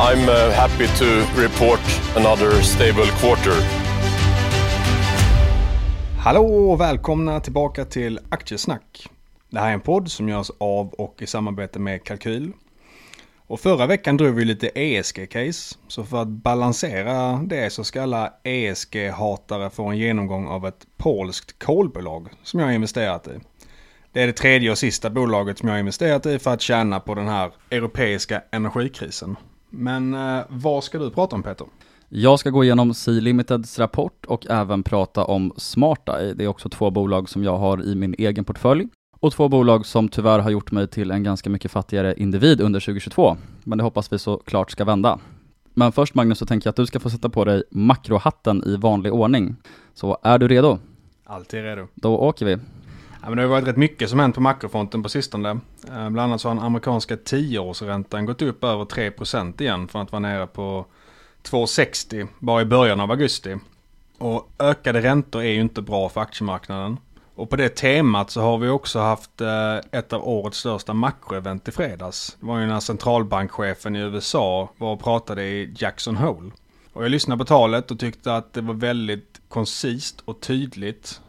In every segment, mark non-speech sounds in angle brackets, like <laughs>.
I'm uh, happy to report another stable quarter. Hallå och välkomna tillbaka till Aktiesnack. Det här är en podd som görs av och i samarbete med Kalkyl. Och förra veckan drog vi lite ESG-case. Så för att balansera det så ska alla ESG-hatare få en genomgång av ett polskt kolbolag som jag har investerat i. Det är det tredje och sista bolaget som jag har investerat i för att tjäna på den här europeiska energikrisen. Men eh, vad ska du prata om Peter? Jag ska gå igenom Sea Limiteds rapport och även prata om SmartEye. Det är också två bolag som jag har i min egen portfölj. Och två bolag som tyvärr har gjort mig till en ganska mycket fattigare individ under 2022. Men det hoppas vi såklart ska vända. Men först Magnus så tänker jag att du ska få sätta på dig makrohatten i vanlig ordning. Så är du redo? Alltid redo. Då åker vi. Ja, men det har varit rätt mycket som hänt på makrofronten på sistone. Eh, bland annat så har den amerikanska tioårsräntan gått upp över 3% igen från att vara nere på 2,60 bara i början av augusti. Och ökade räntor är ju inte bra för aktiemarknaden. Och på det temat så har vi också haft eh, ett av årets största makroevent i fredags. Det var ju när centralbankchefen i USA var och pratade i Jackson Hole. Och jag lyssnade på talet och tyckte att det var väldigt koncist och tydligt.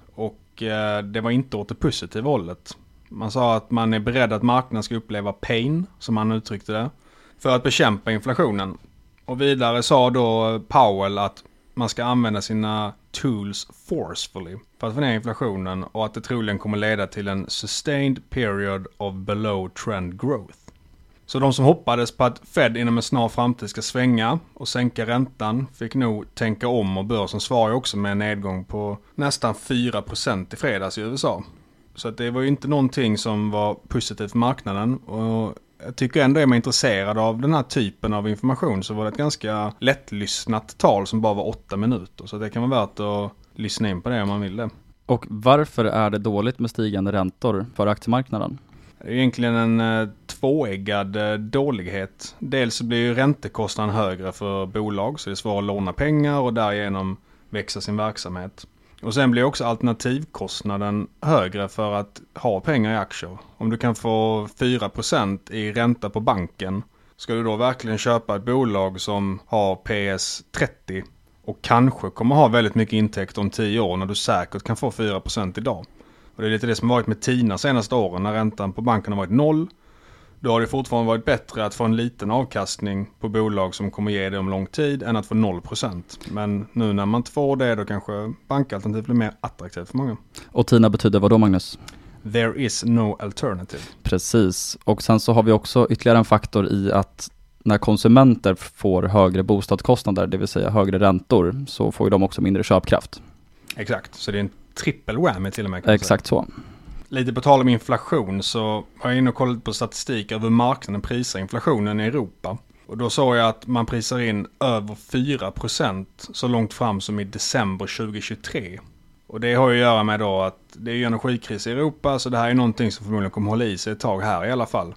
Och eh, det var inte åt det positiva hållet. Man sa att man är beredd att marknaden ska uppleva pain, som han uttryckte det, för att bekämpa inflationen. Och vidare sa då Powell att man ska använda sina tools forcefully för att få ner inflationen och att det troligen kommer leda till en sustained period of below trend growth. Så de som hoppades på att Fed inom en snar framtid ska svänga och sänka räntan fick nog tänka om och börsen svarar också med en nedgång på nästan 4% i fredags i USA. Så att det var ju inte någonting som var positivt för marknaden och jag tycker ändå är man intresserad av den här typen av information så var det ett ganska lättlyssnat tal som bara var åtta minuter. Så det kan vara värt att lyssna in på det om man vill det. Och varför är det dåligt med stigande räntor för aktiemarknaden? Det är egentligen en eh, tvåeggad eh, dålighet. Dels så blir ju räntekostnaden högre för bolag så det är svårare att låna pengar och därigenom växa sin verksamhet. Och sen blir också alternativkostnaden högre för att ha pengar i aktier. Om du kan få 4% i ränta på banken. Ska du då verkligen köpa ett bolag som har PS 30 och kanske kommer ha väldigt mycket intäkter om 10 år när du säkert kan få 4% idag. Och det är lite det som har varit med TINA senaste åren när räntan på banken har varit noll då har det fortfarande varit bättre att få en liten avkastning på bolag som kommer ge det om lång tid än att få 0%. Men nu när man inte får det då kanske bankalternativ blir mer attraktivt för många. Och TINA betyder vad då Magnus? There is no alternative. Precis, och sen så har vi också ytterligare en faktor i att när konsumenter får högre bostadskostnader, det vill säga högre räntor, så får ju de också mindre köpkraft. Exakt, så det är en trippel whammy till och med. Exakt så. Lite på tal om inflation så har jag inne och kollat på statistik över marknaden prisar inflationen i Europa. Och då såg jag att man prisar in över 4% så långt fram som i december 2023. Och det har ju att göra med då att det är ju energikris i Europa så det här är någonting som förmodligen kommer hålla i sig ett tag här i alla fall.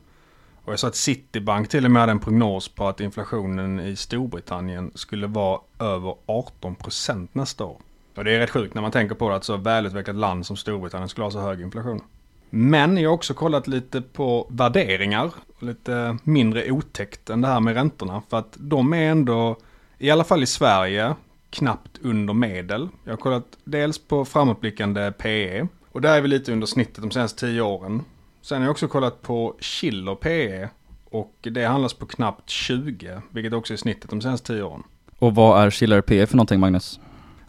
Och jag sa att Citibank till och med hade en prognos på att inflationen i Storbritannien skulle vara över 18% nästa år. Och det är rätt sjukt när man tänker på det att så välutvecklat land som Storbritannien skulle ha så hög inflation. Men jag har också kollat lite på värderingar. Lite mindre otäckt än det här med räntorna. För att de är ändå, i alla fall i Sverige, knappt under medel. Jag har kollat dels på framåtblickande PE. Och där är vi lite under snittet de senaste tio åren. Sen har jag också kollat på Schiller PE. Och det handlas på knappt 20, vilket också är snittet de senaste tio åren. Och vad är Schiller PE för någonting Magnus?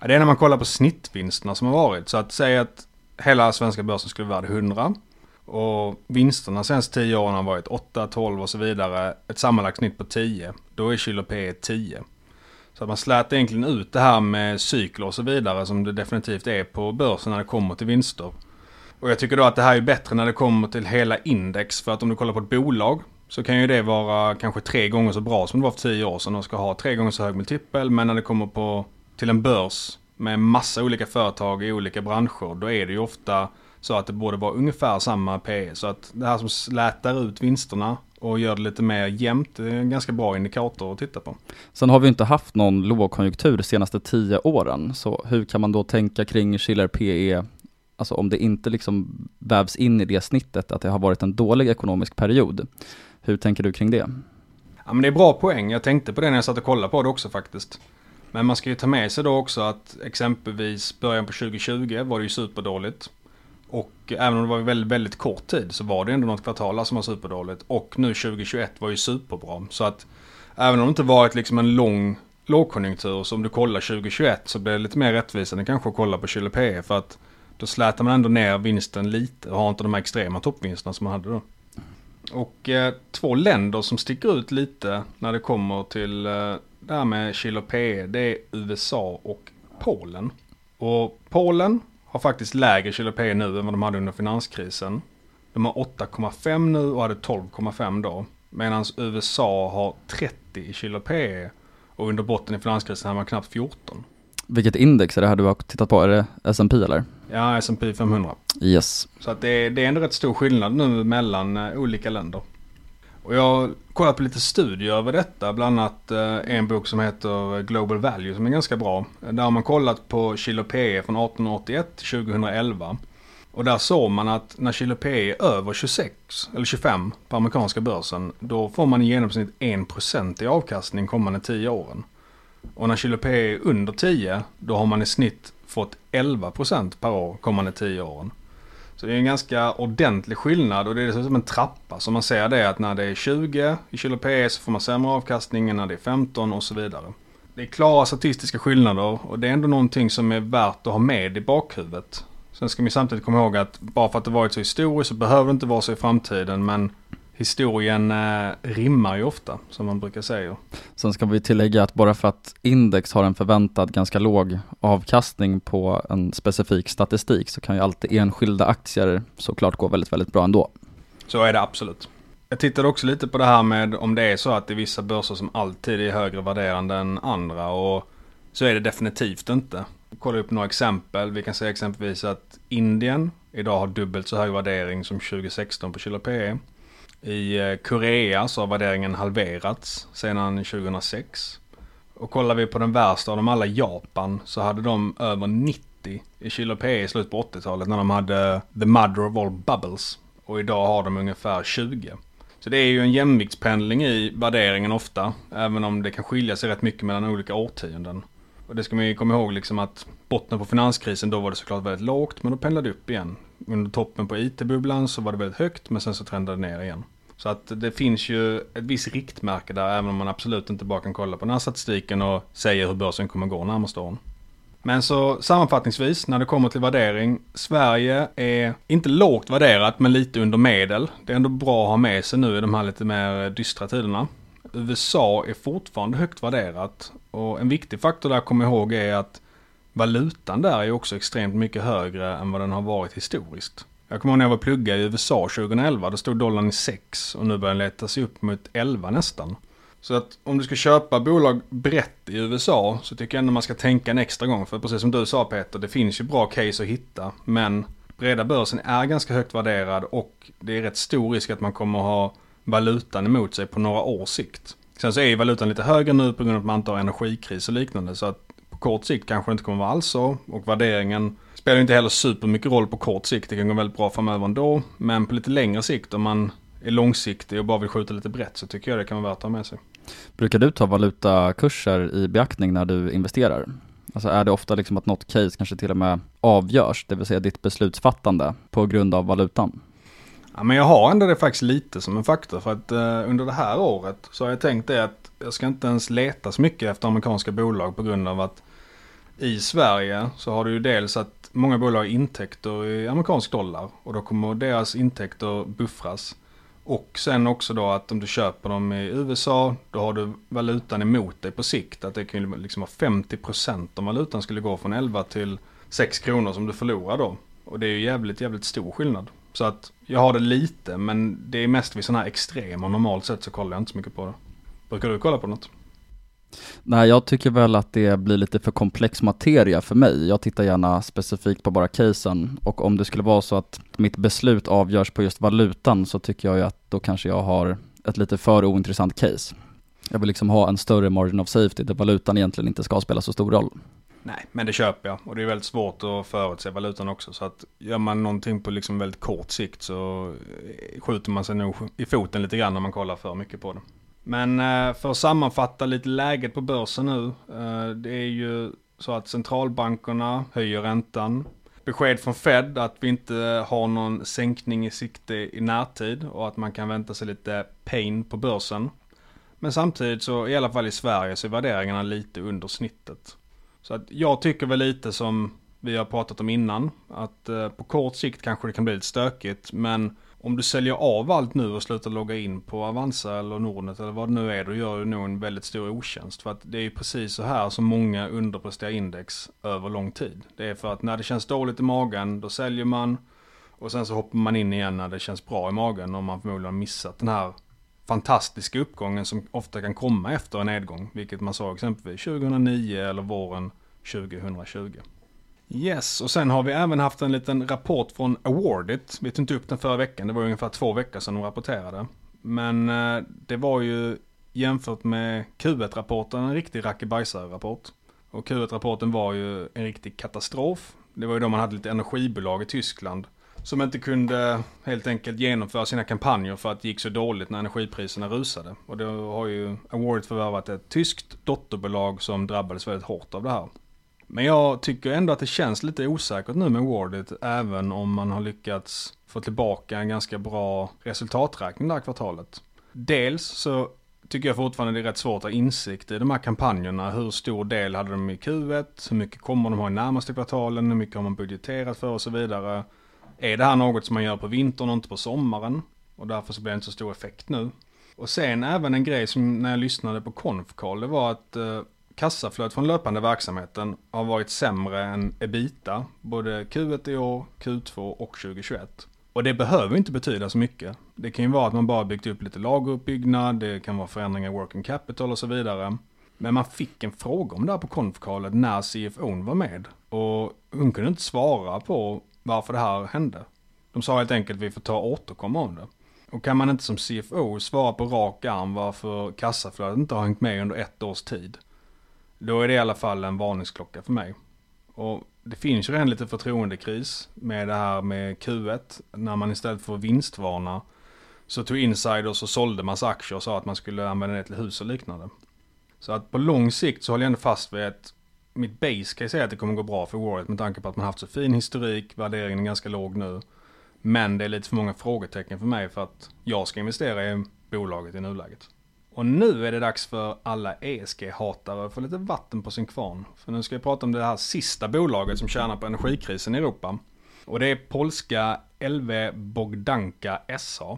Ja, det är när man kollar på snittvinsterna som har varit. Så att säga att hela svenska börsen skulle vara värd 100 och vinsterna senaste 10 åren har varit 8, 12 och så vidare. Ett sammanlagt snitt på 10. Då är kilo P 10. Så att man slät egentligen ut det här med cykler och så vidare som det definitivt är på börsen när det kommer till vinster. Och jag tycker då att det här är bättre när det kommer till hela index. För att om du kollar på ett bolag så kan ju det vara kanske tre gånger så bra som det var för tio år sedan. De ska ha tre gånger så hög multipel. Men när det kommer på, till en börs med massa olika företag i olika branscher. Då är det ju ofta så att det borde vara ungefär samma PE. Så att det här som slätar ut vinsterna och gör det lite mer jämnt, det är en ganska bra indikator att titta på. Sen har vi inte haft någon lågkonjunktur de senaste tio åren, så hur kan man då tänka kring Schiller PE, alltså om det inte liksom vävs in i det snittet att det har varit en dålig ekonomisk period. Hur tänker du kring det? Ja men det är bra poäng, jag tänkte på det när jag satt och kollade på det också faktiskt. Men man ska ju ta med sig då också att exempelvis början på 2020 var det ju superdåligt. Och även om det var väldigt, väldigt kort tid så var det ändå något kvartal som var superdåligt. Och nu 2021 var ju superbra. Så att även om det inte varit liksom en lång lågkonjunktur så om du kollar 2021 så blir det lite mer rättvisande kanske att kolla på Chile PE. För att då slätar man ändå ner vinsten lite och har inte de här extrema toppvinsterna som man hade då. Och eh, två länder som sticker ut lite när det kommer till eh, det här med Chile PE det är USA och Polen. Och Polen har faktiskt lägre KPI nu än vad de hade under finanskrisen. De har 8,5 nu och hade 12,5 då. Medan USA har 30 i KPI och under botten i finanskrisen hade man knappt 14. Vilket index är det här du har tittat på? Är det S&P eller? Ja, S&P 500. Yes. Så att det, är, det är ändå rätt stor skillnad nu mellan uh, olika länder. Och jag har kollat på lite studier över detta, bland annat eh, en bok som heter Global Value som är ganska bra. Där har man kollat på Kilo PE från 1881 till 2011. Och där såg man att när Kilo PE är över 26 eller 25 på amerikanska börsen, då får man i genomsnitt 1% i avkastning kommande 10 åren. Och när Kilo PE är under 10, då har man i snitt fått 11% per år kommande 10 åren. Så det är en ganska ordentlig skillnad och det är dessutom en trappa. Så man ser det att när det är 20 i kilo PE så får man sämre avkastning än när det är 15 och så vidare. Det är klara statistiska skillnader och det är ändå någonting som är värt att ha med i bakhuvudet. Sen ska man samtidigt komma ihåg att bara för att det varit så historiskt så behöver det inte vara så i framtiden. Men historien eh, rimmar ju ofta, som man brukar säga. Sen ska vi tillägga att bara för att index har en förväntad ganska låg avkastning på en specifik statistik så kan ju alltid enskilda aktier såklart gå väldigt, väldigt bra ändå. Så är det absolut. Jag tittade också lite på det här med om det är så att det är vissa börser som alltid är högre värderande än andra och så är det definitivt inte. Kolla upp några exempel. Vi kan säga exempelvis att Indien idag har dubbelt så hög värdering som 2016 på Kilo PE. I eh, Korea så har värderingen halverats sedan 2006. Och kollar vi på den värsta av dem alla, Japan, så hade de över 90 i kilo PE i slutet på 80-talet när de hade the mother of all bubbles. Och idag har de ungefär 20. Så det är ju en jämviktspendling i värderingen ofta, även om det kan skilja sig rätt mycket mellan olika årtionden. Och det ska man ju komma ihåg liksom att botten på finanskrisen då var det såklart väldigt lågt, men då pendlade det upp igen. Under toppen på IT-bubblan så var det väldigt högt, men sen så trendade det ner igen. Så att det finns ju ett visst riktmärke där även om man absolut inte bara kan kolla på den här statistiken och säga hur börsen kommer gå närmaste åren. Men så sammanfattningsvis när det kommer till värdering. Sverige är inte lågt värderat men lite under medel. Det är ändå bra att ha med sig nu i de här lite mer dystra tiderna. USA är fortfarande högt värderat och en viktig faktor där att komma ihåg är att valutan där är också extremt mycket högre än vad den har varit historiskt. Jag kommer ihåg när jag var plugga i USA 2011. Då stod dollarn i 6 och nu börjar den leta sig upp mot 11 nästan. Så att om du ska köpa bolag brett i USA så tycker jag ändå man ska tänka en extra gång. För precis som du sa Peter, det finns ju bra case att hitta. Men breda börsen är ganska högt värderad och det är rätt stor risk att man kommer ha valutan emot sig på några års sikt. Sen så är ju valutan lite högre nu på grund av att man inte har energikris och liknande. Så att på kort sikt kanske det inte kommer vara alls så. Och värderingen spelar inte heller supermycket roll på kort sikt. Det kan gå väldigt bra framöver ändå. Men på lite längre sikt om man är långsiktig och bara vill skjuta lite brett så tycker jag det kan vara värt att ha med sig. Brukar du ta valutakurser i beaktning när du investerar? Alltså är det ofta liksom att något case kanske till och med avgörs, det vill säga ditt beslutsfattande, på grund av valutan? Ja, men jag har ändå det faktiskt lite som en faktor för att eh, under det här året så har jag tänkt det att jag ska inte ens leta så mycket efter amerikanska bolag på grund av att i Sverige så har du ju dels att många bolag har intäkter i amerikansk dollar och då kommer deras intäkter buffras. Och sen också då att om du köper dem i USA då har du valutan emot dig på sikt. Att det kan ju liksom vara 50% om valutan skulle gå från 11 till 6 kronor som du förlorar då. Och det är ju jävligt, jävligt stor skillnad. Så att jag har det lite men det är mest vid sådana här extrema Normalt sett så kollar jag inte så mycket på det. Brukar du kolla på något? Nej, jag tycker väl att det blir lite för komplex materia för mig. Jag tittar gärna specifikt på bara casen och om det skulle vara så att mitt beslut avgörs på just valutan så tycker jag ju att då kanske jag har ett lite för ointressant case. Jag vill liksom ha en större margin of safety där valutan egentligen inte ska spela så stor roll. Nej, men det köper jag. Och det är väldigt svårt att förutse valutan också. Så att gör man någonting på liksom väldigt kort sikt så skjuter man sig nog i foten lite grann när man kollar för mycket på det. Men eh, för att sammanfatta lite läget på börsen nu. Eh, det är ju så att centralbankerna höjer räntan. Besked från Fed att vi inte har någon sänkning i sikte i närtid och att man kan vänta sig lite pain på börsen. Men samtidigt så i alla fall i Sverige så är värderingarna lite under snittet. Så att jag tycker väl lite som vi har pratat om innan. Att eh, på kort sikt kanske det kan bli lite stökigt. Men om du säljer av allt nu och slutar logga in på Avanza eller Nordnet eller vad det nu är. Då gör du nog en väldigt stor otjänst. För att det är ju precis så här som många underpresterar index över lång tid. Det är för att när det känns dåligt i magen då säljer man. Och sen så hoppar man in igen när det känns bra i magen. Om man förmodligen har missat den här fantastiska uppgången som ofta kan komma efter en nedgång. Vilket man sa exempelvis 2009 eller våren 2020. Yes, och sen har vi även haft en liten rapport från Awardit. Vi tog inte upp den förra veckan, det var ungefär två veckor sedan de rapporterade. Men eh, det var ju jämfört med Q1-rapporten en riktig rackabajsare-rapport. Och Q1-rapporten var ju en riktig katastrof. Det var ju då man hade lite energibolag i Tyskland som inte kunde helt enkelt genomföra sina kampanjer för att det gick så dåligt när energipriserna rusade. Och då har ju Awardit förvärvat ett tyskt dotterbolag som drabbades väldigt hårt av det här. Men jag tycker ändå att det känns lite osäkert nu med Awardit, även om man har lyckats få tillbaka en ganska bra resultaträkning det här kvartalet. Dels så tycker jag fortfarande det är rätt svårt att ha insikt i de här kampanjerna. Hur stor del hade de i Q1? Hur mycket kommer de ha i närmaste kvartalen? Hur mycket har man budgeterat för och så vidare? Är det här något som man gör på vintern och inte på sommaren? Och därför så blir det inte så stor effekt nu. Och sen även en grej som när jag lyssnade på Confcall, det var att eh, kassaflödet från löpande verksamheten har varit sämre än ebita, både Q1 i år, Q2 och 2021. Och det behöver inte betyda så mycket. Det kan ju vara att man bara byggt upp lite lageruppbyggnad, det kan vara förändringar i working capital och så vidare. Men man fick en fråga om det här på konfkalet när CFOn var med. Och hon kunde inte svara på varför det här hände. De sa helt enkelt vi får ta och återkomma om det. Och kan man inte som CFO svara på rak arm varför kassaflödet inte har hängt med under ett års tid. Då är det i alla fall en varningsklocka för mig. Och det finns ju redan lite förtroendekris med det här med Q1. När man istället för vinstvarna så tog insiders och sålde massa aktier och sa att man skulle använda det till hus och liknande. Så att på lång sikt så håller jag ändå fast vid att mitt base kan jag säga att det kommer gå bra för Warret med tanke på att man haft så fin historik, värderingen är ganska låg nu. Men det är lite för många frågetecken för mig för att jag ska investera i bolaget i nuläget. Och nu är det dags för alla ESG-hatare att få lite vatten på sin kvarn. För nu ska vi prata om det här sista bolaget som tjänar på energikrisen i Europa. Och det är polska LV Bogdanka SA.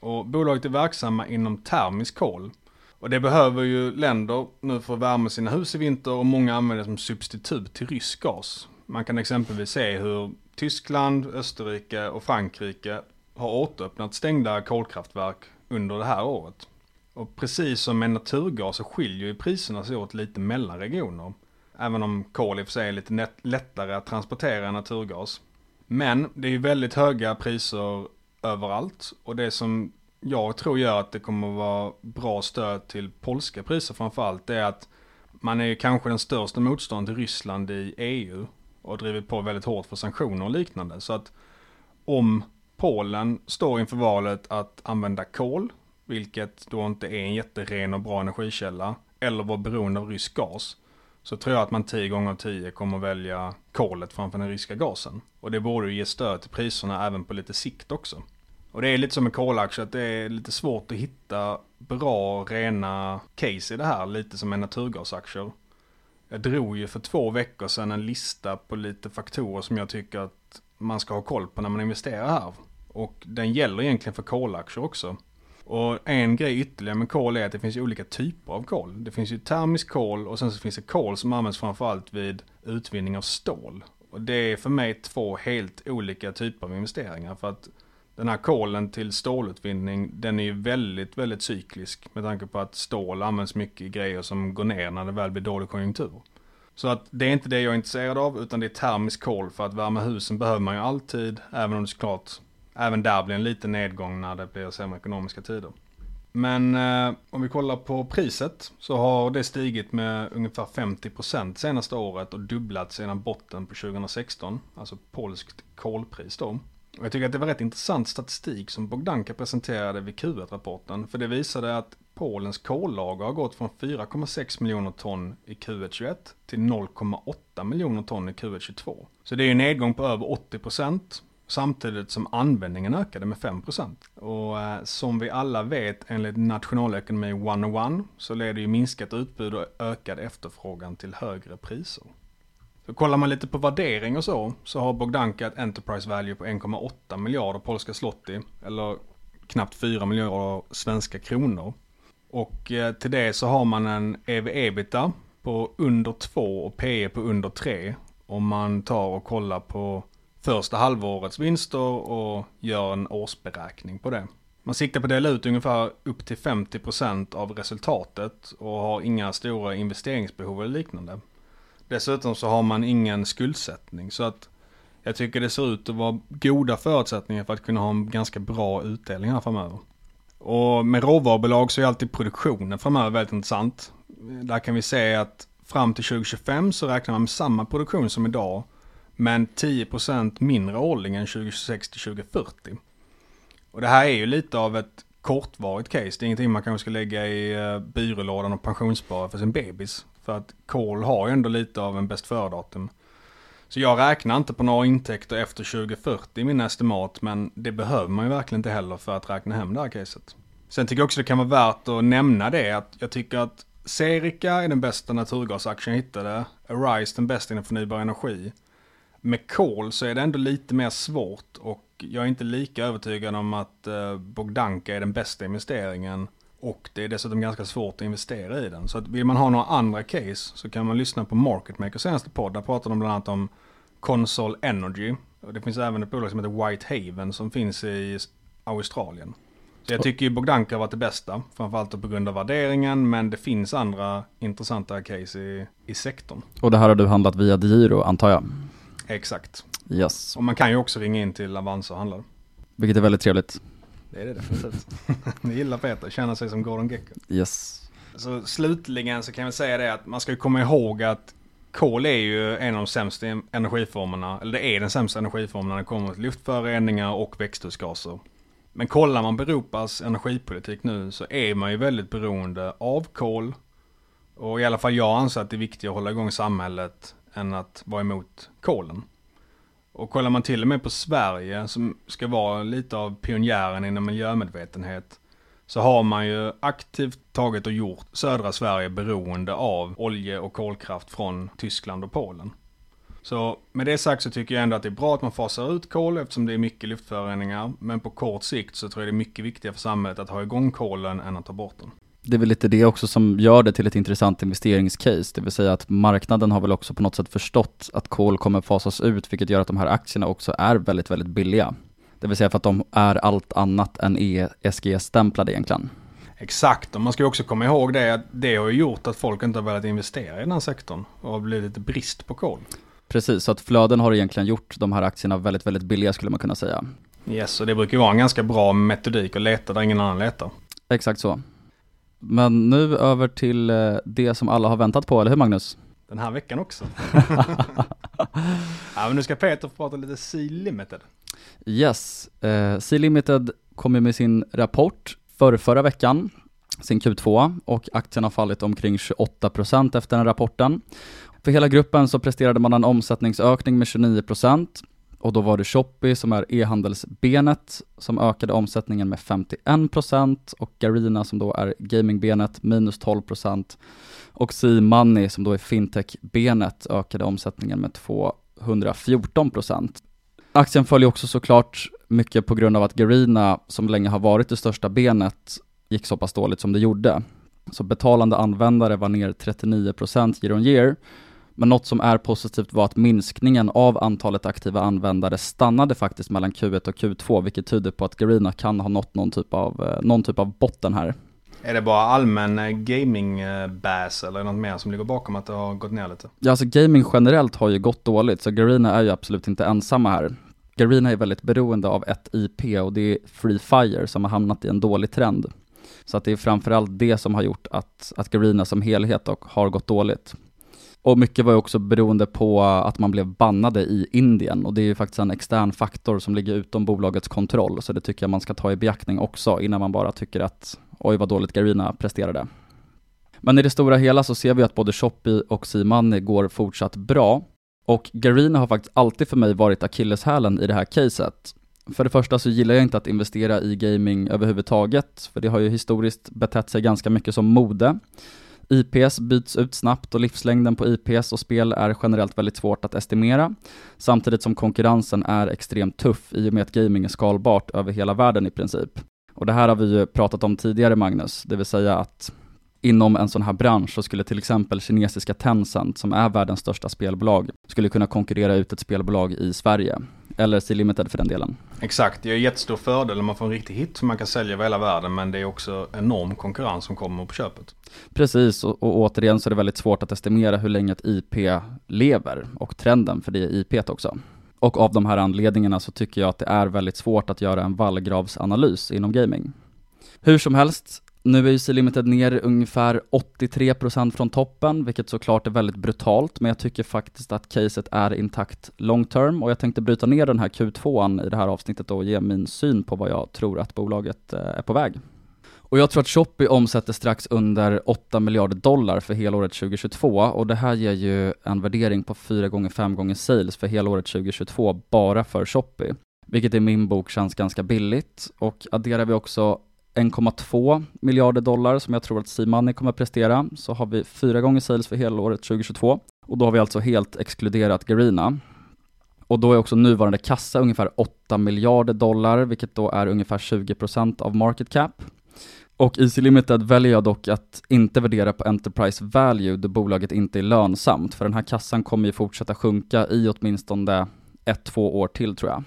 Och bolaget är verksamma inom termisk kol. Och det behöver ju länder nu för att värma sina hus i vinter och många använder det som substitut till rysk gas. Man kan exempelvis se hur Tyskland, Österrike och Frankrike har återöppnat stängda kolkraftverk under det här året. Och precis som med naturgas så skiljer ju priserna sig åt lite mellan regioner. Även om kol i och för sig är lite lättare att transportera än naturgas. Men det är ju väldigt höga priser överallt. Och det som jag tror gör att det kommer att vara bra stöd till polska priser framförallt. Det är att man är ju kanske den största motståndaren till Ryssland i EU. Och drivit på väldigt hårt för sanktioner och liknande. Så att om Polen står inför valet att använda kol vilket då inte är en jätteren och bra energikälla, eller vara beroende av rysk gas, så tror jag att man 10 gånger av 10 kommer välja kolet framför den ryska gasen. Och det borde ju ge stöd till priserna även på lite sikt också. Och det är lite som med kolaktier att det är lite svårt att hitta bra rena case i det här. Lite som med naturgasaktier. Jag drog ju för två veckor sedan en lista på lite faktorer som jag tycker att man ska ha koll på när man investerar här. Och den gäller egentligen för kolaktier också. Och en grej ytterligare med kol är att det finns olika typer av kol. Det finns ju termisk kol och sen så finns det kol som används framförallt vid utvinning av stål. Och det är för mig två helt olika typer av investeringar. För att den här kolen till stålutvinning, den är ju väldigt, väldigt cyklisk. Med tanke på att stål används mycket i grejer som går ner när det väl blir dålig konjunktur. Så att det är inte det jag är intresserad av, utan det är termisk kol. För att värma husen behöver man ju alltid, även om det såklart även där blir en liten nedgång när det blir sämre ekonomiska tider. Men eh, om vi kollar på priset så har det stigit med ungefär 50% senaste året och dubblat sedan botten på 2016. Alltså polskt kolpris då. Och jag tycker att det var rätt intressant statistik som Bogdanka presenterade vid Q1-rapporten. För det visade att Polens kollager har gått från 4,6 miljoner ton i Q1 21 till 0,8 miljoner ton i Q1 22. Så det är en nedgång på över 80 procent samtidigt som användningen ökade med 5%. Och eh, som vi alla vet enligt nationalekonomi 101 så leder ju minskat utbud och ökad efterfrågan till högre priser. Så kollar man lite på värdering och så, så har Bogdanka ett Enterprise Value på 1,8 miljarder polska zloty, eller knappt 4 miljarder svenska kronor. Och eh, till det så har man en EV-ebita på under 2 och PE på under 3. Om man tar och kollar på första halvårets vinster och gör en årsberäkning på det. Man siktar på att dela ut ungefär upp till 50% av resultatet och har inga stora investeringsbehov eller liknande. Dessutom så har man ingen skuldsättning så att jag tycker det ser ut att vara goda förutsättningar för att kunna ha en ganska bra utdelning här framöver. Och med råvarubolag så är alltid produktionen framöver väldigt intressant. Där kan vi se att fram till 2025 så räknar man med samma produktion som idag men 10% mindre årligen 2026 till 2040. Och det här är ju lite av ett kortvarigt case. Det är ingenting man kanske ska lägga i eh, byrålådan och pensionsspara för sin bebis. För att kol har ju ändå lite av en bäst före-datum. Så jag räknar inte på några intäkter efter 2040 i min estimat, men det behöver man ju verkligen inte heller för att räkna hem det här caset. Sen tycker jag också det kan vara värt att nämna det, att jag tycker att Serica är den bästa naturgasaktien jag hittade, Arise den bästa inom förnybar energi med kol så är det ändå lite mer svårt och jag är inte lika övertygad om att eh, Bogdanka är den bästa investeringen. Och det är dessutom ganska svårt att investera i den. Så att vill man ha några andra case så kan man lyssna på Market Makers senaste podd. Där pratar de bland annat om Consol Energy. Och det finns även ett bolag som heter White Haven som finns i Australien. Så jag tycker ju Bogdanka har varit det bästa. Framförallt på grund av värderingen. Men det finns andra intressanta case i, i sektorn. Och det här har du handlat via Giro antar jag? Exakt. Yes. Och man kan ju också ringa in till Avanza och handla. Vilket är väldigt trevligt. Det är det definitivt. <laughs> Ni gillar Peter, känna sig som Gordon Gecko. Yes. Så slutligen så kan vi säga det att man ska komma ihåg att kol är ju en av de sämsta energiformerna, eller det är den sämsta energiformen när det kommer till luftföroreningar och växthusgaser. Men kollar man på Europas energipolitik nu så är man ju väldigt beroende av kol. Och i alla fall jag anser att det är viktigt att hålla igång samhället än att vara emot kolen. Och kollar man till och med på Sverige som ska vara lite av pionjären inom miljömedvetenhet så har man ju aktivt tagit och gjort södra Sverige beroende av olje och kolkraft från Tyskland och Polen. Så med det sagt så tycker jag ändå att det är bra att man fasar ut kol eftersom det är mycket luftföroreningar. Men på kort sikt så tror jag det är mycket viktigare för samhället att ha igång kolen än att ta bort den det är väl lite det också som gör det till ett intressant investeringscase, det vill säga att marknaden har väl också på något sätt förstått att kol kommer fasas ut, vilket gör att de här aktierna också är väldigt, väldigt billiga. Det vill säga för att de är allt annat än ESG-stämplade egentligen. Exakt, och man ska också komma ihåg det att det har gjort att folk inte har velat investera i den här sektorn och har blivit brist på kol. Precis, så att flöden har egentligen gjort de här aktierna väldigt, väldigt billiga skulle man kunna säga. Yes, och det brukar ju vara en ganska bra metodik att leta där ingen annan letar. Exakt så. Men nu över till eh, det som alla har väntat på, eller hur Magnus? Den här veckan också. <laughs> ja, men nu ska Peter prata lite C-Limited. Yes, eh, C-Limited kom ju med sin rapport för förra veckan, sin Q2, och aktien har fallit omkring 28% efter den rapporten. För hela gruppen så presterade man en omsättningsökning med 29% och då var det Shopee som är e-handelsbenet som ökade omsättningen med 51% och Garina som då är gamingbenet minus 12% och C-Money som då är fintech-benet ökade omsättningen med 214%. Aktien följer också såklart mycket på grund av att Garina, som länge har varit det största benet, gick så pass dåligt som det gjorde. Så betalande användare var ner 39% year on year men något som är positivt var att minskningen av antalet aktiva användare stannade faktiskt mellan Q1 och Q2, vilket tyder på att Garina kan ha nått någon typ av, eh, någon typ av botten här. Är det bara allmän eh, gaming-bass eller något mer som ligger bakom att det har gått ner lite? Ja, alltså gaming generellt har ju gått dåligt, så Garina är ju absolut inte ensamma här. Garina är väldigt beroende av ett IP och det är Free Fire som har hamnat i en dålig trend. Så att det är framförallt det som har gjort att, att Garina som helhet och har gått dåligt. Och mycket var ju också beroende på att man blev bannade i Indien och det är ju faktiskt en extern faktor som ligger utom bolagets kontroll, så det tycker jag man ska ta i beaktning också innan man bara tycker att oj vad dåligt Garina presterade. Men i det stora hela så ser vi att både Shopee och C-Money går fortsatt bra och Garina har faktiskt alltid för mig varit akilleshälen i det här caset. För det första så gillar jag inte att investera i gaming överhuvudtaget, för det har ju historiskt betett sig ganska mycket som mode. IPS byts ut snabbt och livslängden på IPS och spel är generellt väldigt svårt att estimera, samtidigt som konkurrensen är extremt tuff i och med att gaming är skalbart över hela världen i princip. Och det här har vi ju pratat om tidigare Magnus, det vill säga att inom en sån här bransch så skulle till exempel kinesiska Tencent, som är världens största spelbolag, skulle kunna konkurrera ut ett spelbolag i Sverige. Eller C-Limited för den delen. Exakt, det är en jättestor fördel om man får en riktig hit som man kan sälja över hela världen men det är också enorm konkurrens som kommer på köpet. Precis, och, och återigen så är det väldigt svårt att estimera hur länge ett IP lever och trenden för det är IP också. Och av de här anledningarna så tycker jag att det är väldigt svårt att göra en vallgravsanalys inom gaming. Hur som helst, nu är ju C-Limited ner ungefär 83% från toppen, vilket såklart är väldigt brutalt, men jag tycker faktiskt att caset är intakt long term och jag tänkte bryta ner den här Q2an i det här avsnittet och ge min syn på vad jag tror att bolaget eh, är på väg. Och jag tror att Shopee omsätter strax under 8 miljarder dollar för helåret 2022 och det här ger ju en värdering på 4 gånger 5 gånger sales för helåret 2022 bara för Shopee. Vilket i min bok känns ganska billigt och adderar vi också 1,2 miljarder dollar som jag tror att C-Money kommer att prestera, så har vi fyra gånger sales för helåret 2022. Och då har vi alltså helt exkluderat Garina. Och då är också nuvarande kassa ungefär 8 miljarder dollar, vilket då är ungefär 20% av market cap. Och Easy Limited väljer jag dock att inte värdera på Enterprise Value då bolaget inte är lönsamt, för den här kassan kommer ju fortsätta sjunka i åtminstone ett, två år till tror jag.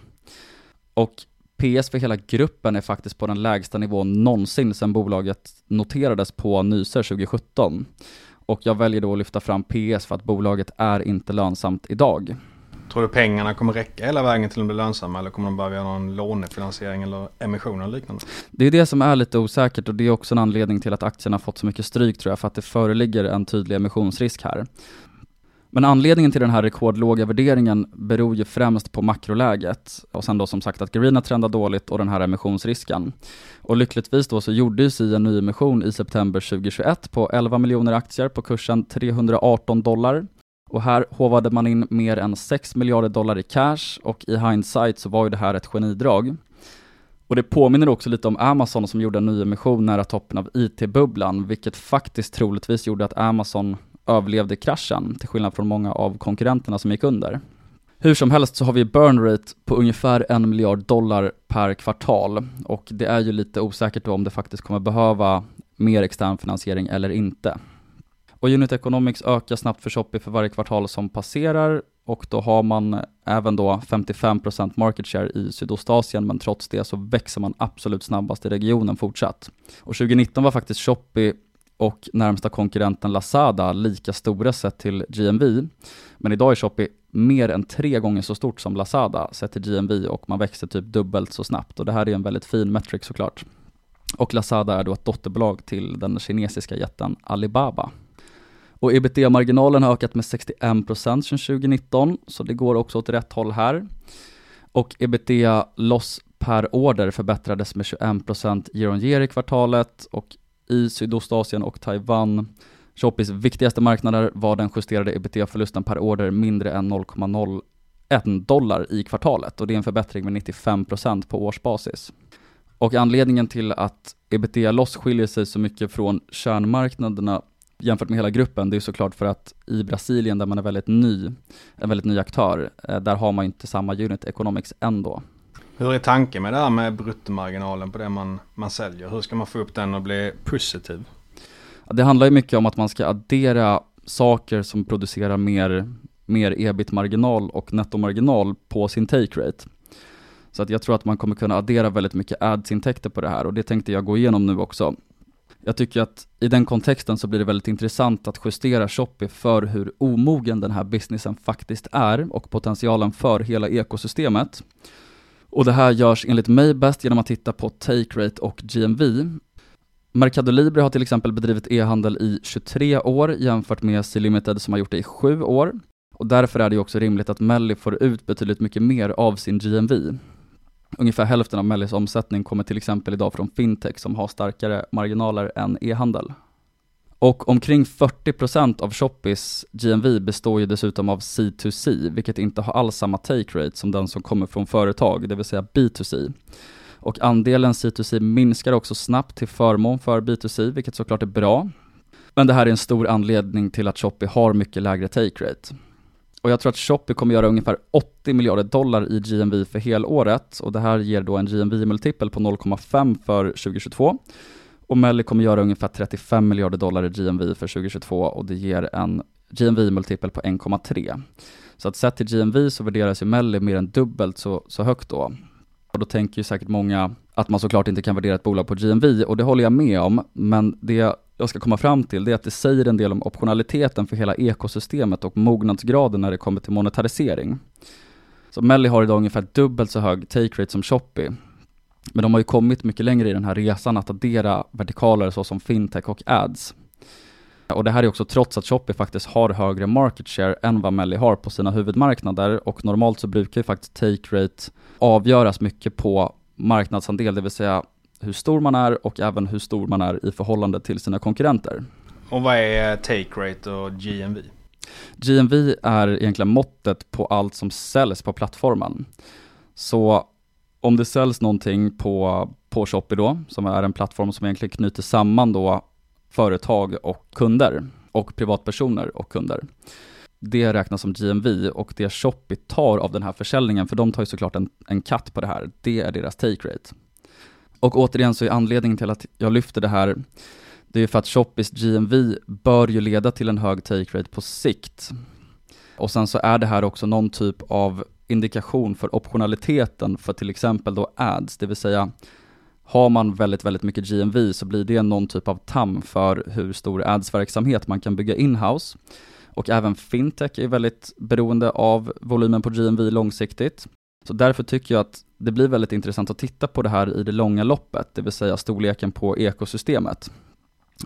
Och PS för hela gruppen är faktiskt på den lägsta nivån någonsin sedan bolaget noterades på Nyser 2017. Och jag väljer då att lyfta fram PS för att bolaget är inte lönsamt idag. Tror du pengarna kommer räcka hela vägen till att bli lönsamma eller kommer de behöva göra någon lånefinansiering eller emission eller liknande? Det är det som är lite osäkert och det är också en anledning till att aktierna fått så mycket stryk tror jag, för att det föreligger en tydlig emissionsrisk här. Men anledningen till den här rekordlåga värderingen beror ju främst på makroläget och sen då som sagt att Garina trendar dåligt och den här emissionsrisken. Och lyckligtvis då så gjorde ju SI en nyemission i september 2021 på 11 miljoner aktier på kursen 318 dollar. Och här hovade man in mer än 6 miljarder dollar i cash och i hindsight så var ju det här ett genidrag. Och det påminner också lite om Amazon som gjorde en nyemission nära toppen av IT-bubblan, vilket faktiskt troligtvis gjorde att Amazon överlevde kraschen, till skillnad från många av konkurrenterna som gick under. Hur som helst så har vi burn rate på ungefär en miljard dollar per kvartal och det är ju lite osäkert då om det faktiskt kommer behöva mer extern finansiering eller inte. Och Unit Economics ökar snabbt för Shopee för varje kvartal som passerar och då har man även då 55% market share i Sydostasien men trots det så växer man absolut snabbast i regionen fortsatt. Och 2019 var faktiskt Shopee och närmsta konkurrenten Lazada lika stora sett till GMV. Men idag är Shopee mer än tre gånger så stort som Lazada sett till GMV och man växer typ dubbelt så snabbt och det här är en väldigt fin metric såklart. Och Lazada är då ett dotterbolag till den kinesiska jätten Alibaba. Och ebitda-marginalen har ökat med 61% sedan 2019, så det går också åt rätt håll här. Och ebitda loss per order förbättrades med 21% year on year i kvartalet och i Sydostasien och Taiwan. Shopees viktigaste marknader var den justerade ebitda-förlusten per order mindre än 0,01 dollar i kvartalet och det är en förbättring med 95% på årsbasis. Och anledningen till att ebitda loss skiljer sig så mycket från kärnmarknaderna jämfört med hela gruppen, det är såklart för att i Brasilien där man är väldigt ny, en väldigt ny aktör, eh, där har man inte samma unit economics ändå. Hur är tanken med det här med bruttomarginalen på det man, man säljer? Hur ska man få upp den och bli positiv? Det handlar ju mycket om att man ska addera saker som producerar mer, mer ebit-marginal och nettomarginal på sin take rate. Så att jag tror att man kommer kunna addera väldigt mycket ads-intäkter på det här och det tänkte jag gå igenom nu också. Jag tycker att i den kontexten så blir det väldigt intressant att justera Shopee för hur omogen den här businessen faktiskt är och potentialen för hela ekosystemet. Och det här görs enligt mig bäst genom att titta på take rate och GMV. Mercado Libre har till exempel bedrivit e-handel i 23 år jämfört med C-Limited som har gjort det i 7 år. Och därför är det också rimligt att Melly får ut betydligt mycket mer av sin GMV. Ungefär hälften av Mellys omsättning kommer till exempel idag från fintech som har starkare marginaler än e-handel. Och omkring 40% av Shopees GMV består ju dessutom av C2C, vilket inte har alls samma take rate som den som kommer från företag, det vill säga B2C. Och andelen C2C minskar också snabbt till förmån för B2C, vilket såklart är bra. Men det här är en stor anledning till att Shopee har mycket lägre take rate. Och jag tror att Shopee kommer göra ungefär 80 miljarder dollar i GMV för helåret och det här ger då en GMV-multipel på 0,5 för 2022. Och Melly kommer göra ungefär 35 miljarder dollar i GMV för 2022 och det ger en GMV-multipel på 1,3. Så att sett till GMV så värderas ju Melly mer än dubbelt så, så högt då. Och då tänker ju säkert många att man såklart inte kan värdera ett bolag på GMV och det håller jag med om, men det jag ska komma fram till det är att det säger en del om optionaliteten för hela ekosystemet och mognadsgraden när det kommer till monetarisering. Så Melly har idag ungefär dubbelt så hög take rate som Shopee. Men de har ju kommit mycket längre i den här resan att addera vertikaler såsom fintech och ads. Och det här är också trots att Shopee faktiskt har högre market share än vad Melly har på sina huvudmarknader och normalt så brukar ju faktiskt take rate avgöras mycket på marknadsandel, det vill säga hur stor man är och även hur stor man är i förhållande till sina konkurrenter. Och vad är take rate och GMV? GMV är egentligen måttet på allt som säljs på plattformen. Så om det säljs någonting på, på Shopee då, som är en plattform som egentligen knyter samman då företag och kunder och privatpersoner och kunder. Det räknas som GMV och det Shopee tar av den här försäljningen, för de tar ju såklart en, en cut på det här, det är deras take rate. Och återigen så är anledningen till att jag lyfter det här, det är för att Shopees GMV bör ju leda till en hög take rate på sikt. Och sen så är det här också någon typ av indikation för optionaliteten för till exempel då ads, det vill säga har man väldigt, väldigt mycket GMV så blir det någon typ av tam för hur stor ads-verksamhet man kan bygga in-house. Och även fintech är väldigt beroende av volymen på GMV långsiktigt. Så därför tycker jag att det blir väldigt intressant att titta på det här i det långa loppet, det vill säga storleken på ekosystemet.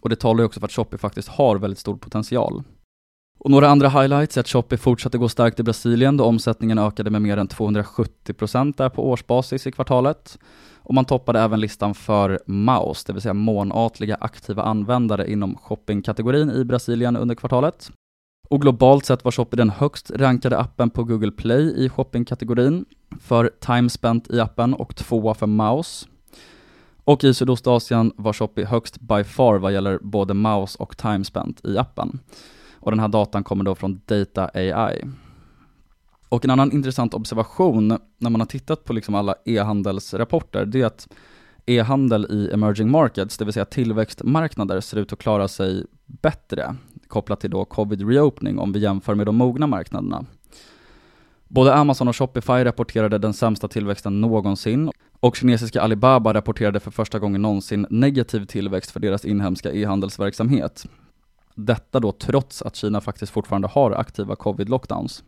Och det talar ju också för att Shopee faktiskt har väldigt stor potential. Och några andra highlights är att Shopee fortsatte gå starkt i Brasilien då omsättningen ökade med mer än 270% där på årsbasis i kvartalet. Och man toppade även listan för MAUS, det vill säga månatliga aktiva användare inom shoppingkategorin i Brasilien under kvartalet. Och globalt sett var Shopee den högst rankade appen på Google Play i shoppingkategorin för time spent i appen och tvåa för Maus. Och i Sydostasien var Shopee högst by far vad gäller både Maus och time spent i appen. Och den här datan kommer då från Data AI. Och en annan intressant observation när man har tittat på liksom alla e-handelsrapporter, det är att e-handel i emerging markets, det vill säga tillväxtmarknader, ser ut att klara sig bättre kopplat till då covid reopening om vi jämför med de mogna marknaderna. Både Amazon och Shopify rapporterade den sämsta tillväxten någonsin och kinesiska Alibaba rapporterade för första gången någonsin negativ tillväxt för deras inhemska e-handelsverksamhet. Detta då trots att Kina faktiskt fortfarande har aktiva covid-lockdowns.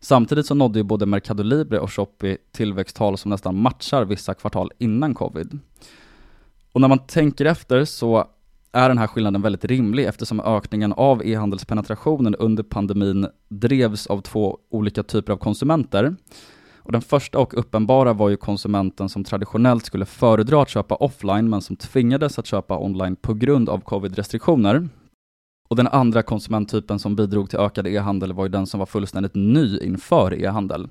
Samtidigt så nådde ju både Mercado Libre och Shopee tillväxttal som nästan matchar vissa kvartal innan covid. Och när man tänker efter så är den här skillnaden väldigt rimlig eftersom ökningen av e-handelspenetrationen under pandemin drevs av två olika typer av konsumenter. Och den första och uppenbara var ju konsumenten som traditionellt skulle föredra att köpa offline men som tvingades att köpa online på grund av covid-restriktioner. Och den andra konsumenttypen som bidrog till ökad e-handel var ju den som var fullständigt ny inför e-handel.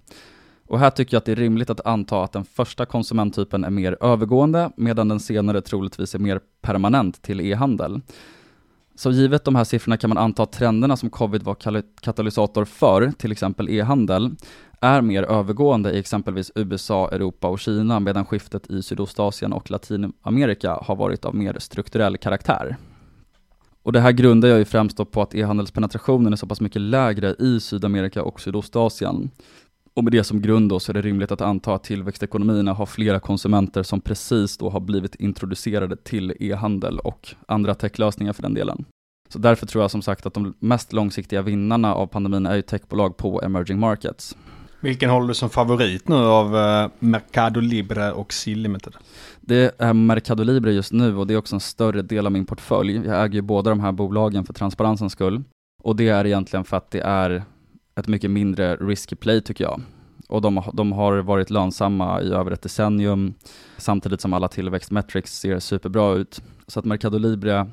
Och här tycker jag att det är rimligt att anta att den första konsumenttypen är mer övergående, medan den senare troligtvis är mer permanent till e-handel. Så givet de här siffrorna kan man anta att trenderna som covid var katalysator för, till exempel e-handel, är mer övergående i exempelvis USA, Europa och Kina, medan skiftet i Sydostasien och Latinamerika har varit av mer strukturell karaktär. Och det här grundar jag ju främst på att e-handelspenetrationen är så pass mycket lägre i Sydamerika och Sydostasien. Och med det som grund då så är det rimligt att anta att tillväxtekonomierna har flera konsumenter som precis då har blivit introducerade till e-handel och andra techlösningar för den delen. Så därför tror jag som sagt att de mest långsiktiga vinnarna av pandemin är ju techbolag på emerging markets. Vilken håller du som favorit nu av eh, Mercado Libre och Limited? Det är Mercado Libre just nu och det är också en större del av min portfölj. Jag äger ju båda de här bolagen för transparensens skull. Och det är egentligen för att det är ett mycket mindre risky play tycker jag. Och de, de har varit lönsamma i över ett decennium samtidigt som alla tillväxtmetrics ser superbra ut. Så att Mercado Libre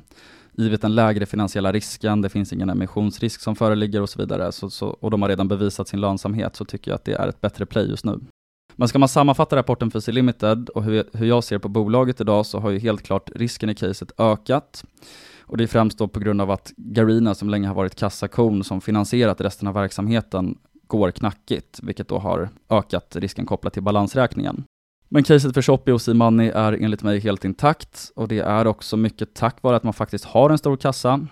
givet den lägre finansiella risken, det finns ingen emissionsrisk som föreligger och så vidare, så, så, och de har redan bevisat sin lönsamhet, så tycker jag att det är ett bättre play just nu. Men ska man sammanfatta rapporten för C-Limited och hur, hur jag ser på bolaget idag så har ju helt klart risken i caset ökat. Och det är främst då på grund av att Garina som länge har varit kassakon som finansierat resten av verksamheten går knackigt, vilket då har ökat risken kopplat till balansräkningen. Men caset för Shopee och C-Money är enligt mig helt intakt och det är också mycket tack vare att man faktiskt har en stor kassa.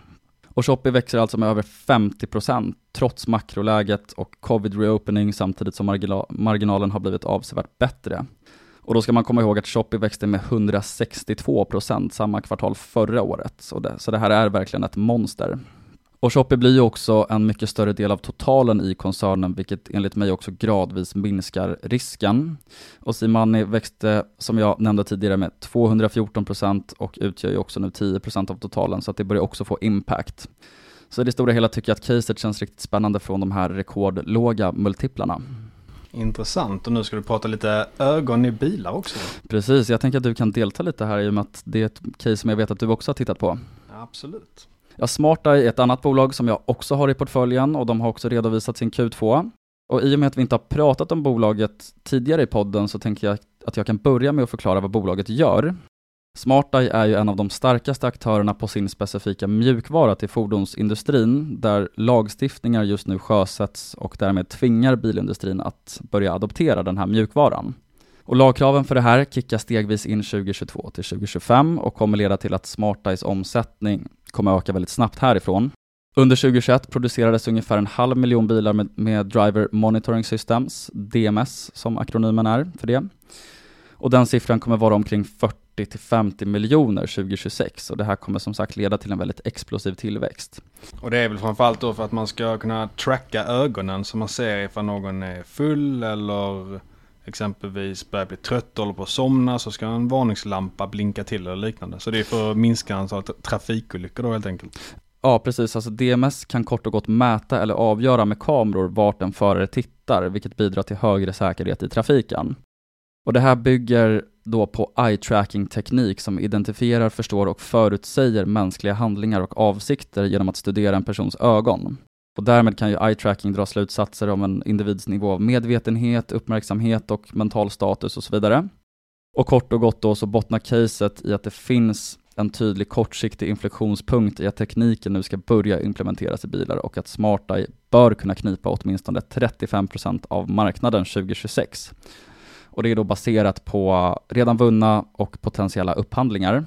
Och Shopee växer alltså med över 50% trots makroläget och covid reopening samtidigt som marginalen har blivit avsevärt bättre. Och då ska man komma ihåg att Shopee växte med 162% samma kvartal förra året, så det, så det här är verkligen ett monster. Och Shopee blir ju också en mycket större del av totalen i koncernen, vilket enligt mig också gradvis minskar risken. Och Simani växte, som jag nämnde tidigare, med 214% och utgör ju också nu 10% av totalen, så att det börjar också få impact. Så i det stora hela tycker jag att caset känns riktigt spännande från de här rekordlåga multiplarna. Intressant, och nu ska du prata lite ögon i bilar också. Precis, jag tänker att du kan delta lite här i och med att det är ett case som jag vet att du också har tittat på. Absolut. Ja, SmartEye är ett annat bolag som jag också har i portföljen och de har också redovisat sin Q2. Och i och med att vi inte har pratat om bolaget tidigare i podden så tänker jag att jag kan börja med att förklara vad bolaget gör. SmartEye är ju en av de starkaste aktörerna på sin specifika mjukvara till fordonsindustrin, där lagstiftningar just nu sjösätts och därmed tvingar bilindustrin att börja adoptera den här mjukvaran. Och lagkraven för det här kickar stegvis in 2022 till 2025 och kommer leda till att SmartEyes omsättning kommer öka väldigt snabbt härifrån. Under 2021 producerades ungefär en halv miljon bilar med, med Driver Monitoring Systems, DMS som akronymen är för det. Och den siffran kommer vara omkring 40 till 50 miljoner 2026 och det här kommer som sagt leda till en väldigt explosiv tillväxt. Och det är väl framförallt då för att man ska kunna tracka ögonen så man ser ifall någon är full eller exempelvis börjar bli trött och håller på att somna så ska en varningslampa blinka till eller liknande. Så det är för att minska antalet trafikolyckor då helt enkelt. Ja, precis. Alltså DMS kan kort och gott mäta eller avgöra med kameror vart en förare tittar, vilket bidrar till högre säkerhet i trafiken. Och det här bygger då på eye-tracking-teknik som identifierar, förstår och förutsäger mänskliga handlingar och avsikter genom att studera en persons ögon. Och därmed kan ju eye-tracking dra slutsatser om en individs nivå av medvetenhet, uppmärksamhet och mental status och så vidare. Och kort och gott då så bottnar caset i att det finns en tydlig kortsiktig inflektionspunkt i att tekniken nu ska börja implementeras i bilar och att SmartEye bör kunna knipa åtminstone 35% av marknaden 2026. Och det är då baserat på redan vunna och potentiella upphandlingar.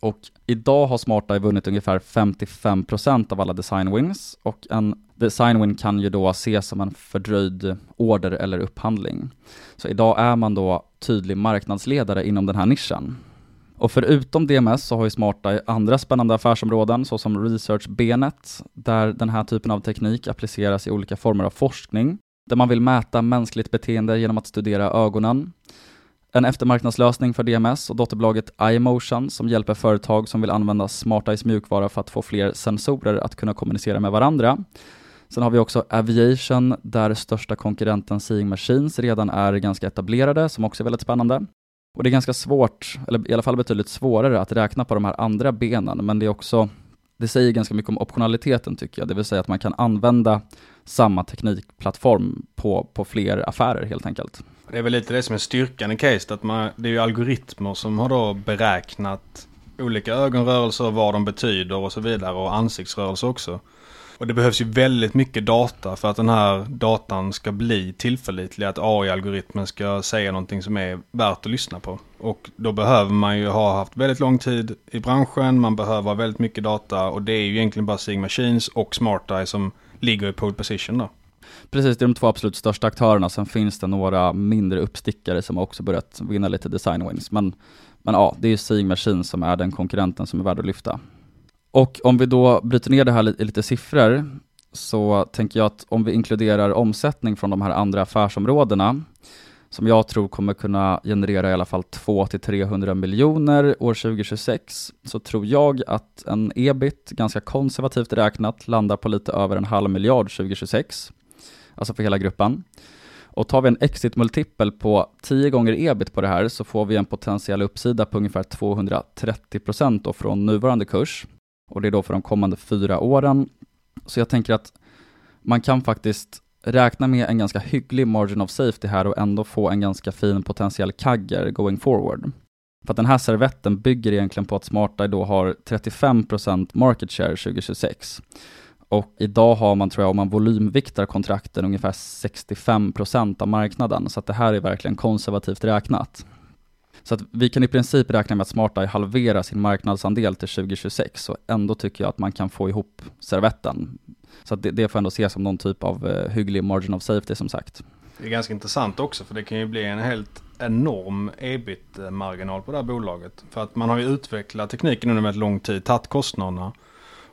Och idag har SmartEye vunnit ungefär 55% av alla design wins och en design win kan ju då ses som en fördröjd order eller upphandling. Så idag är man då tydlig marknadsledare inom den här nischen. Och förutom DMS så har ju Smarta andra spännande affärsområden såsom research-benet, där den här typen av teknik appliceras i olika former av forskning, där man vill mäta mänskligt beteende genom att studera ögonen, en eftermarknadslösning för DMS och dotterbolaget iMotion som hjälper företag som vill använda SmartEyes mjukvara för att få fler sensorer att kunna kommunicera med varandra. Sen har vi också Aviation där största konkurrenten Seeing Machines redan är ganska etablerade som också är väldigt spännande. Och det är ganska svårt, eller i alla fall betydligt svårare att räkna på de här andra benen, men det är också det säger ganska mycket om optionaliteten tycker jag, det vill säga att man kan använda samma teknikplattform på, på fler affärer helt enkelt. Det är väl lite det som är styrkan i case, att man, det är ju algoritmer som har då beräknat olika ögonrörelser, vad de betyder och så vidare och ansiktsrörelser också. Och det behövs ju väldigt mycket data för att den här datan ska bli tillförlitlig, att AI-algoritmen ska säga någonting som är värt att lyssna på. Och då behöver man ju ha haft väldigt lång tid i branschen, man behöver ha väldigt mycket data och det är ju egentligen bara Sig Machines och SmartEye som ligger i pole position då. Precis, det är de två absolut största aktörerna. Sen finns det några mindre uppstickare som också börjat vinna lite design wins. Men, men ja, det är ju Seeing Machine som är den konkurrenten som är värd att lyfta. Och om vi då bryter ner det här i lite siffror så tänker jag att om vi inkluderar omsättning från de här andra affärsområdena som jag tror kommer kunna generera i alla fall 200-300 miljoner år 2026 så tror jag att en ebit, ganska konservativt räknat, landar på lite över en halv miljard 2026. Alltså för hela gruppen. Och tar vi en exit-multipel på 10 gånger ebit på det här så får vi en potentiell uppsida på ungefär 230% från nuvarande kurs och det är då för de kommande fyra åren. Så jag tänker att man kan faktiskt räkna med en ganska hygglig margin of safety här och ändå få en ganska fin potentiell kagger going forward. För att den här servetten bygger egentligen på att Smarteye då har 35% market share 2026. Och idag har man, tror jag, om man volymviktar kontrakten, ungefär 65% av marknaden. Så att det här är verkligen konservativt räknat. Så att vi kan i princip räkna med att SmartEye halverar sin marknadsandel till 2026 och ändå tycker jag att man kan få ihop servetten. Så att det, det får ändå ses som någon typ av eh, hygglig margin of safety som sagt. Det är ganska intressant också för det kan ju bli en helt enorm ebit-marginal på det här bolaget. För att man har ju utvecklat tekniken under väldigt lång tid, tagit kostnaderna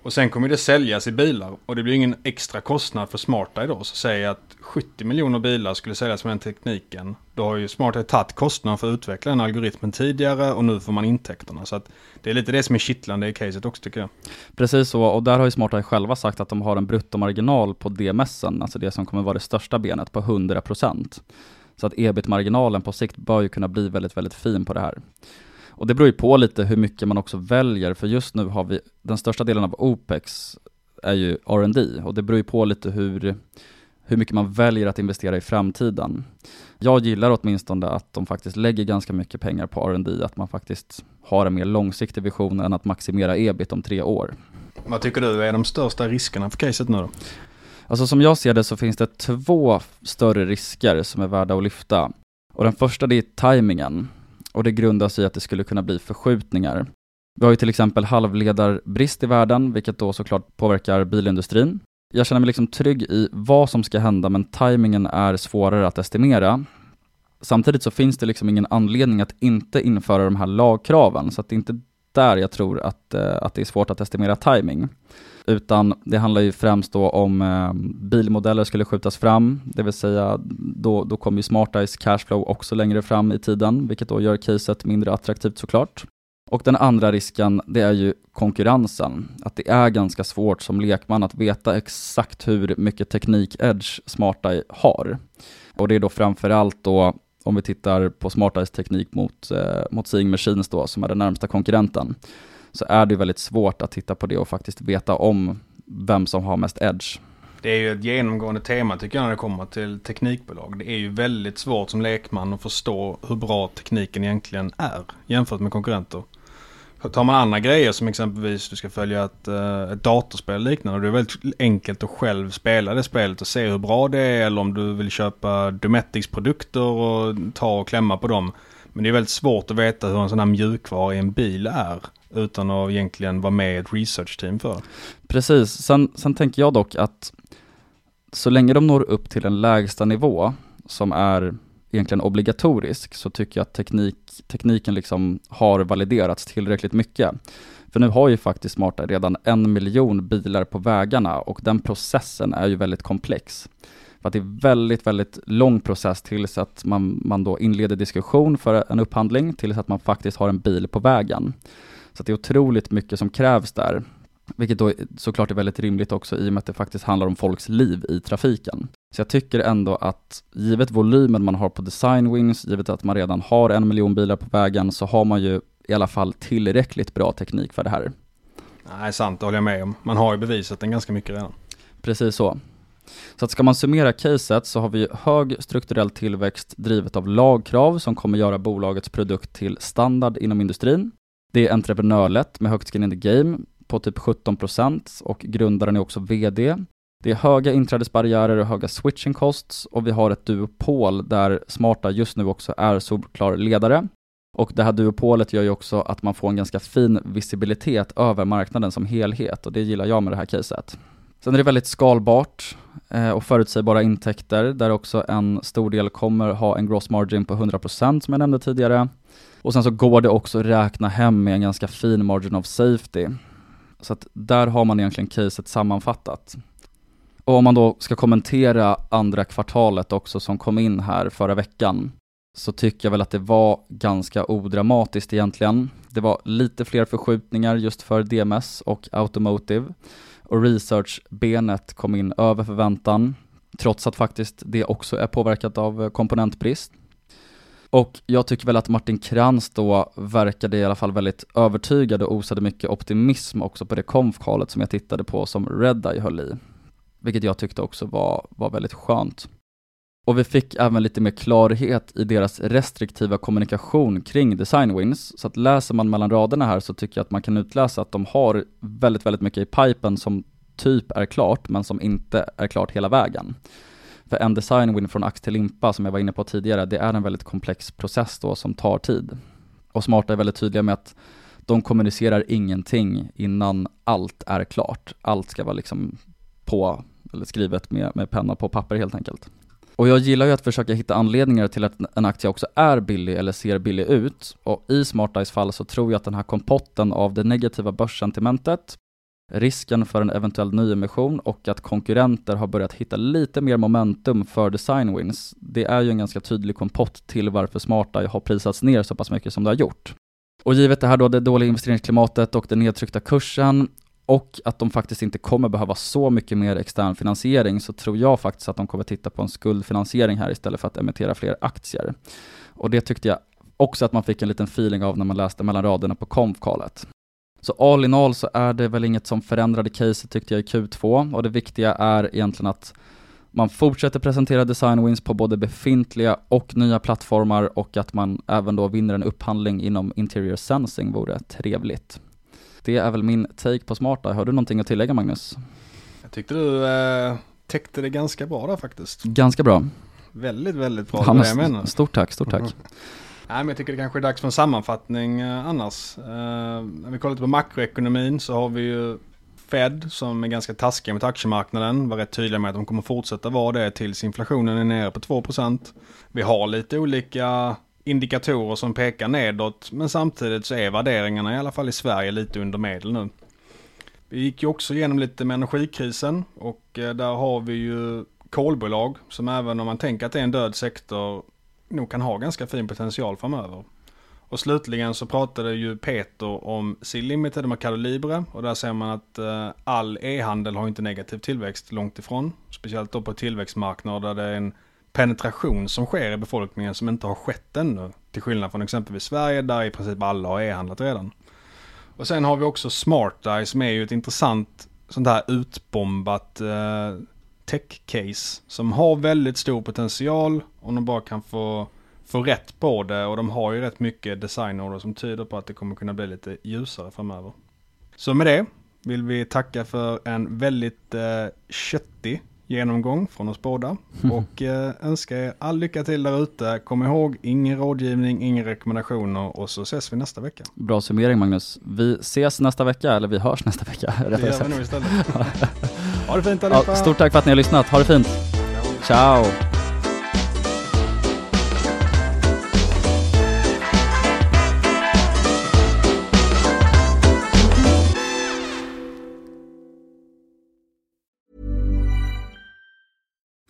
och sen kommer det säljas i bilar och det blir ingen extra kostnad för SmartEye då. Så säger jag att 70 miljoner bilar skulle säljas med den tekniken. Då har ju SmartEye tagit kostnaden för att utveckla den algoritmen tidigare och nu får man intäkterna. Så att det är lite det som är kittlande i caset också tycker jag. Precis så, och där har ju SmartEye själva sagt att de har en bruttomarginal på DMSen, alltså det som kommer vara det största benet, på 100%. Så att ebit-marginalen på sikt bör ju kunna bli väldigt, väldigt fin på det här. Och det beror ju på lite hur mycket man också väljer, för just nu har vi, den största delen av OPEX är ju R&D och det beror ju på lite hur, hur mycket man väljer att investera i framtiden. Jag gillar åtminstone att de faktiskt lägger ganska mycket pengar på R&D, att man faktiskt har en mer långsiktig vision än att maximera ebit om tre år. Vad tycker du är de största riskerna för caset nu då? Alltså som jag ser det så finns det två större risker som är värda att lyfta. Och den första det är tajmingen och det grundas i att det skulle kunna bli förskjutningar. Vi har ju till exempel halvledarbrist i världen, vilket då såklart påverkar bilindustrin. Jag känner mig liksom trygg i vad som ska hända, men tajmingen är svårare att estimera. Samtidigt så finns det liksom ingen anledning att inte införa de här lagkraven, så att det är inte där jag tror att, eh, att det är svårt att estimera timing. Utan det handlar ju främst då om eh, bilmodeller skulle skjutas fram, det vill säga då, då kommer ju SmartEyes cashflow också längre fram i tiden, vilket då gör caset mindre attraktivt såklart. Och den andra risken, det är ju konkurrensen. Att det är ganska svårt som lekman att veta exakt hur mycket teknik-edge SmartEye har. Och det är då framförallt då, om vi tittar på SmartEyes teknik mot, eh, mot Seeing Machines då, som är den närmsta konkurrenten, så är det väldigt svårt att titta på det och faktiskt veta om vem som har mest edge. Det är ju ett genomgående tema tycker jag när det kommer till teknikbolag. Det är ju väldigt svårt som lekman att förstå hur bra tekniken egentligen är jämfört med konkurrenter. Tar man andra grejer som exempelvis du ska följa ett, eh, ett datorspel liknande. Det är väldigt enkelt att själv spela det spelet och se hur bra det är. Eller om du vill köpa Dometics produkter och ta och klämma på dem. Men det är väldigt svårt att veta hur en sån här mjukvara i en bil är. Utan att egentligen vara med i ett research-team för. Precis, sen, sen tänker jag dock att så länge de når upp till en lägsta nivå som är egentligen obligatorisk så tycker jag att teknik, tekniken liksom har validerats tillräckligt mycket. För nu har ju faktiskt Smarta redan en miljon bilar på vägarna och den processen är ju väldigt komplex. För att det är väldigt, väldigt lång process tills att man, man då inleder diskussion för en upphandling, tills att man faktiskt har en bil på vägen. Så det är otroligt mycket som krävs där. Vilket då såklart är väldigt rimligt också i och med att det faktiskt handlar om folks liv i trafiken. Så jag tycker ändå att givet volymen man har på design wings, givet att man redan har en miljon bilar på vägen, så har man ju i alla fall tillräckligt bra teknik för det här. Nej, sant, det håller jag med om. Man har ju bevisat den ganska mycket redan. Precis så. Så att ska man summera caset så har vi hög strukturell tillväxt drivet av lagkrav som kommer göra bolagets produkt till standard inom industrin. Det är entreprenörlätt med högt skin in the game på typ 17% och grundaren är också VD. Det är höga inträdesbarriärer och höga switching costs och vi har ett duopol där Smarta just nu också är solklar ledare. Och det här duopolet gör ju också att man får en ganska fin visibilitet över marknaden som helhet och det gillar jag med det här caset. Sen är det väldigt skalbart eh, och förutsägbara intäkter där också en stor del kommer ha en gross margin på 100% som jag nämnde tidigare. Och sen så går det också att räkna hem med en ganska fin margin of safety. Så att där har man egentligen caset sammanfattat. Och om man då ska kommentera andra kvartalet också som kom in här förra veckan så tycker jag väl att det var ganska odramatiskt egentligen. Det var lite fler förskjutningar just för DMS och Automotive och research-benet kom in över förväntan trots att faktiskt det också är påverkat av komponentbrist. Och jag tycker väl att Martin Krantz då verkade i alla fall väldigt övertygad och osade mycket optimism också på det konfkalet som jag tittade på som Redeye höll i. Vilket jag tyckte också var, var väldigt skönt. Och vi fick även lite mer klarhet i deras restriktiva kommunikation kring design wins. Så att läser man mellan raderna här så tycker jag att man kan utläsa att de har väldigt, väldigt mycket i pipen som typ är klart, men som inte är klart hela vägen. För en design win från ax till limpa, som jag var inne på tidigare, det är en väldigt komplex process då som tar tid. Och Smarta är väldigt tydliga med att de kommunicerar ingenting innan allt är klart. Allt ska vara liksom på, eller skrivet med, med penna på papper helt enkelt. Och jag gillar ju att försöka hitta anledningar till att en aktie också är billig eller ser billig ut. Och i SmartEyes fall så tror jag att den här kompotten av det negativa börssentimentet, risken för en eventuell nyemission och att konkurrenter har börjat hitta lite mer momentum för design wins. Det är ju en ganska tydlig kompott till varför SmartEye har prisats ner så pass mycket som det har gjort. Och givet det här då, det dåliga investeringsklimatet och den nedtryckta kursen och att de faktiskt inte kommer behöva så mycket mer extern finansiering så tror jag faktiskt att de kommer titta på en skuldfinansiering här istället för att emittera fler aktier. Och det tyckte jag också att man fick en liten feeling av när man läste mellan raderna på konfkalet. Så all in all så är det väl inget som förändrade caset tyckte jag i Q2 och det viktiga är egentligen att man fortsätter presentera design wins på både befintliga och nya plattformar och att man även då vinner en upphandling inom interior sensing vore trevligt. Det är väl min take på smarta. Har du någonting att tillägga Magnus? Jag tyckte du eh, täckte det ganska bra där faktiskt. Ganska bra. Väldigt, väldigt bra. Ja, jag menar. Stort tack, stort tack. Mm. Nej, men jag tycker det kanske är dags för en sammanfattning eh, annars. Eh, när vi kollar lite på makroekonomin så har vi ju Fed som är ganska taskiga mot aktiemarknaden. Var rätt tydliga med att de kommer fortsätta vara det tills inflationen är nere på 2%. Vi har lite olika indikatorer som pekar nedåt. Men samtidigt så är värderingarna i alla fall i Sverige lite under medel nu. Vi gick ju också igenom lite med energikrisen och eh, där har vi ju kolbolag som även om man tänker att det är en död sektor nog kan ha ganska fin potential framöver. Och slutligen så pratade ju Peter om C-Limited och Mercado Libre och där ser man att eh, all e-handel har inte negativ tillväxt långt ifrån. Speciellt då på tillväxtmarknader där det är en penetration som sker i befolkningen som inte har skett ännu. Till skillnad från exempelvis Sverige där i princip alla har e-handlat redan. Och sen har vi också SmartEye som är ju ett intressant sånt här utbombat eh, tech-case. Som har väldigt stor potential om de bara kan få, få rätt på det. Och de har ju rätt mycket designorder som tyder på att det kommer kunna bli lite ljusare framöver. Så med det vill vi tacka för en väldigt eh, köttig genomgång från oss båda. <laughs> Och eh, önskar er all lycka till där ute. Kom ihåg, ingen rådgivning, inga rekommendationer och så ses vi nästa vecka. Bra summering Magnus. Vi ses nästa vecka, eller vi hörs nästa vecka. <laughs> Det gör vi nog istället. <laughs> ha det fint allihopa. Ja, stort tack för att ni har lyssnat. Ha det fint. Ciao.